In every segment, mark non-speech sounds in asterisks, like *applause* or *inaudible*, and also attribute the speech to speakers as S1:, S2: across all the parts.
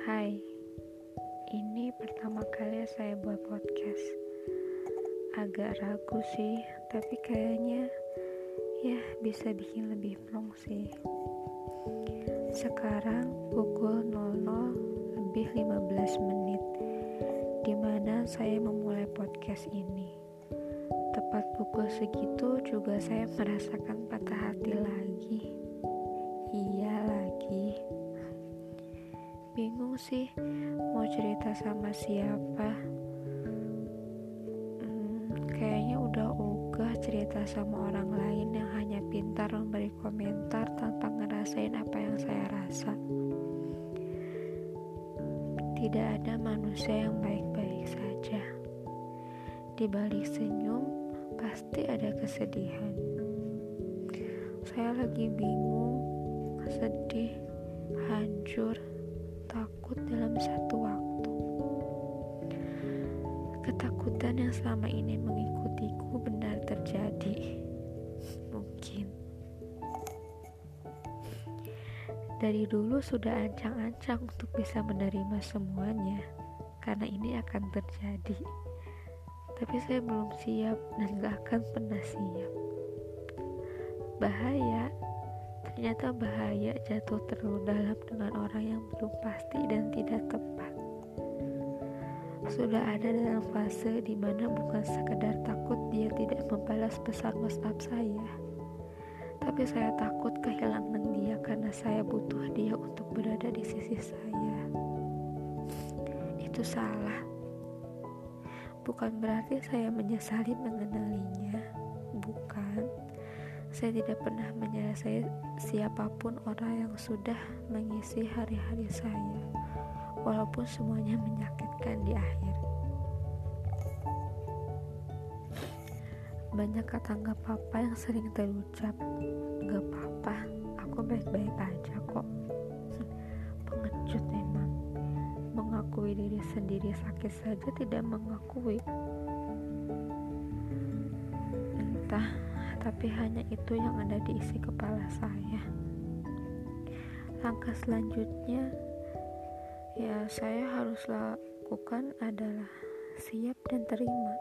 S1: Hai, ini pertama kali saya buat podcast. Agak ragu sih, tapi kayaknya ya bisa bikin lebih plong sih. Sekarang pukul 00 lebih 15 menit, di mana saya memulai podcast ini. Tepat pukul segitu juga saya merasakan patah hati lagi. Sih mau cerita sama siapa cerita sama orang lain yang hanya pintar memberi komentar tanpa ngerasain apa yang saya rasa. Tidak ada manusia yang baik-baik saja. Di balik senyum, pasti ada kesedihan. Saya lagi bingung, sedih, hancur, takut dalam satu waktu. Ketakutan yang selama ini mengikutiku benar terjadi. Mungkin dari dulu sudah ancang-ancang untuk bisa menerima semuanya, karena ini akan terjadi. Tapi saya belum siap dan gak akan pernah siap. Bahaya, ternyata bahaya jatuh terlalu dalam dengan orang yang belum pasti dan tidak tepat sudah ada dalam fase di mana bukan sekedar takut dia tidak membalas pesan WhatsApp saya, tapi saya takut kehilangan dia karena saya butuh dia untuk berada di sisi saya. Itu salah. Bukan berarti saya menyesali mengenalinya. Bukan. Saya tidak pernah menyelesaikan siapa pun orang yang sudah mengisi hari-hari saya walaupun semuanya menyakitkan di akhir. Banyak kata gak apa-apa yang sering terucap. Gak apa-apa, aku baik-baik aja kok. Pengecut emang. Mengakui diri sendiri sakit saja tidak mengakui. Entah, tapi hanya itu yang ada di isi kepala saya. Langkah selanjutnya ya saya harus lakukan adalah siap dan terima.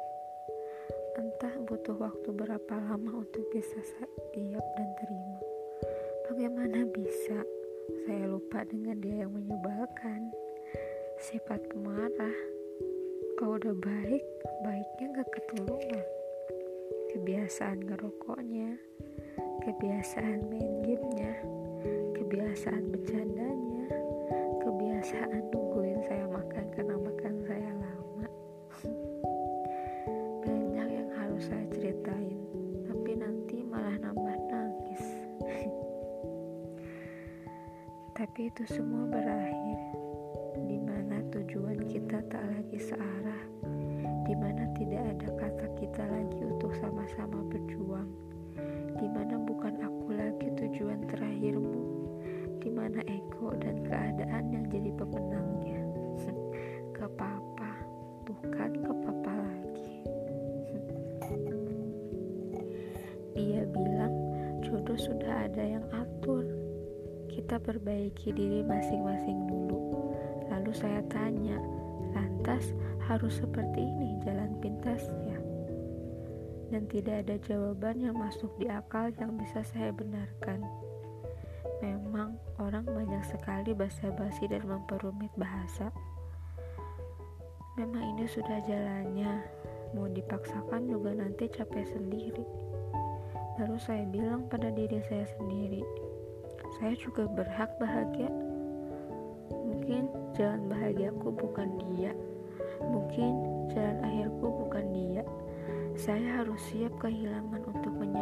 S1: Entah butuh waktu berapa lama untuk bisa siap dan terima. Bagaimana bisa? Saya lupa dengan dia yang menyebalkan. Sifat pemarah kalau udah baik baiknya gak ketulungan kebiasaan ngerokoknya kebiasaan main gamenya kebiasaan bercandanya kebiasaan nungguin saya makan karena makan saya lama. Banyak yang harus saya ceritain tapi nanti malah nambah nangis. *laughs* Tapi itu semua berakhir. Di mana tujuan kita tak lagi searah di mana tidak ada kata kita lagi untuk sama-sama berjuang di mana bukan aku lagi tujuan terakhirmu di mana ego dan keadaan yang jadi pemenangnya. *laughs* ke papa, bukan ke papa lagi. *laughs* Dia bilang jodoh sudah ada yang atur. Kita perbaiki diri masing-masing dulu. Lalu saya tanya, lantas harus seperti ini jalan pintasnya? Dan tidak ada jawaban yang masuk di akal yang bisa saya benarkan. Memang orang banyak sekali basa-basi dan memperumit bahasa. Memang ini sudah jalannya, mau dipaksakan juga nanti capek sendiri. Lalu saya bilang pada diri saya sendiri, saya juga berhak bahagia. Mungkin jalan bahagiaku bukan dia, mungkin jalan akhirku bukan dia. Saya harus siap kehilangan untuk menyambut